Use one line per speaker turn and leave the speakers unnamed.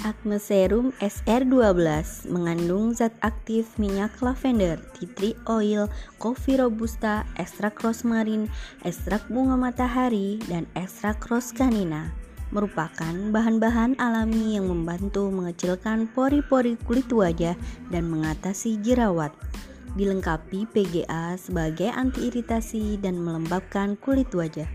Acne Serum SR12 mengandung zat aktif minyak lavender, tea tree oil, kopi robusta, ekstrak rosmarin, ekstrak bunga matahari, dan ekstrak roscanina. merupakan bahan-bahan alami yang membantu mengecilkan pori-pori kulit wajah dan mengatasi jerawat. Dilengkapi PGA sebagai anti iritasi dan melembabkan kulit wajah.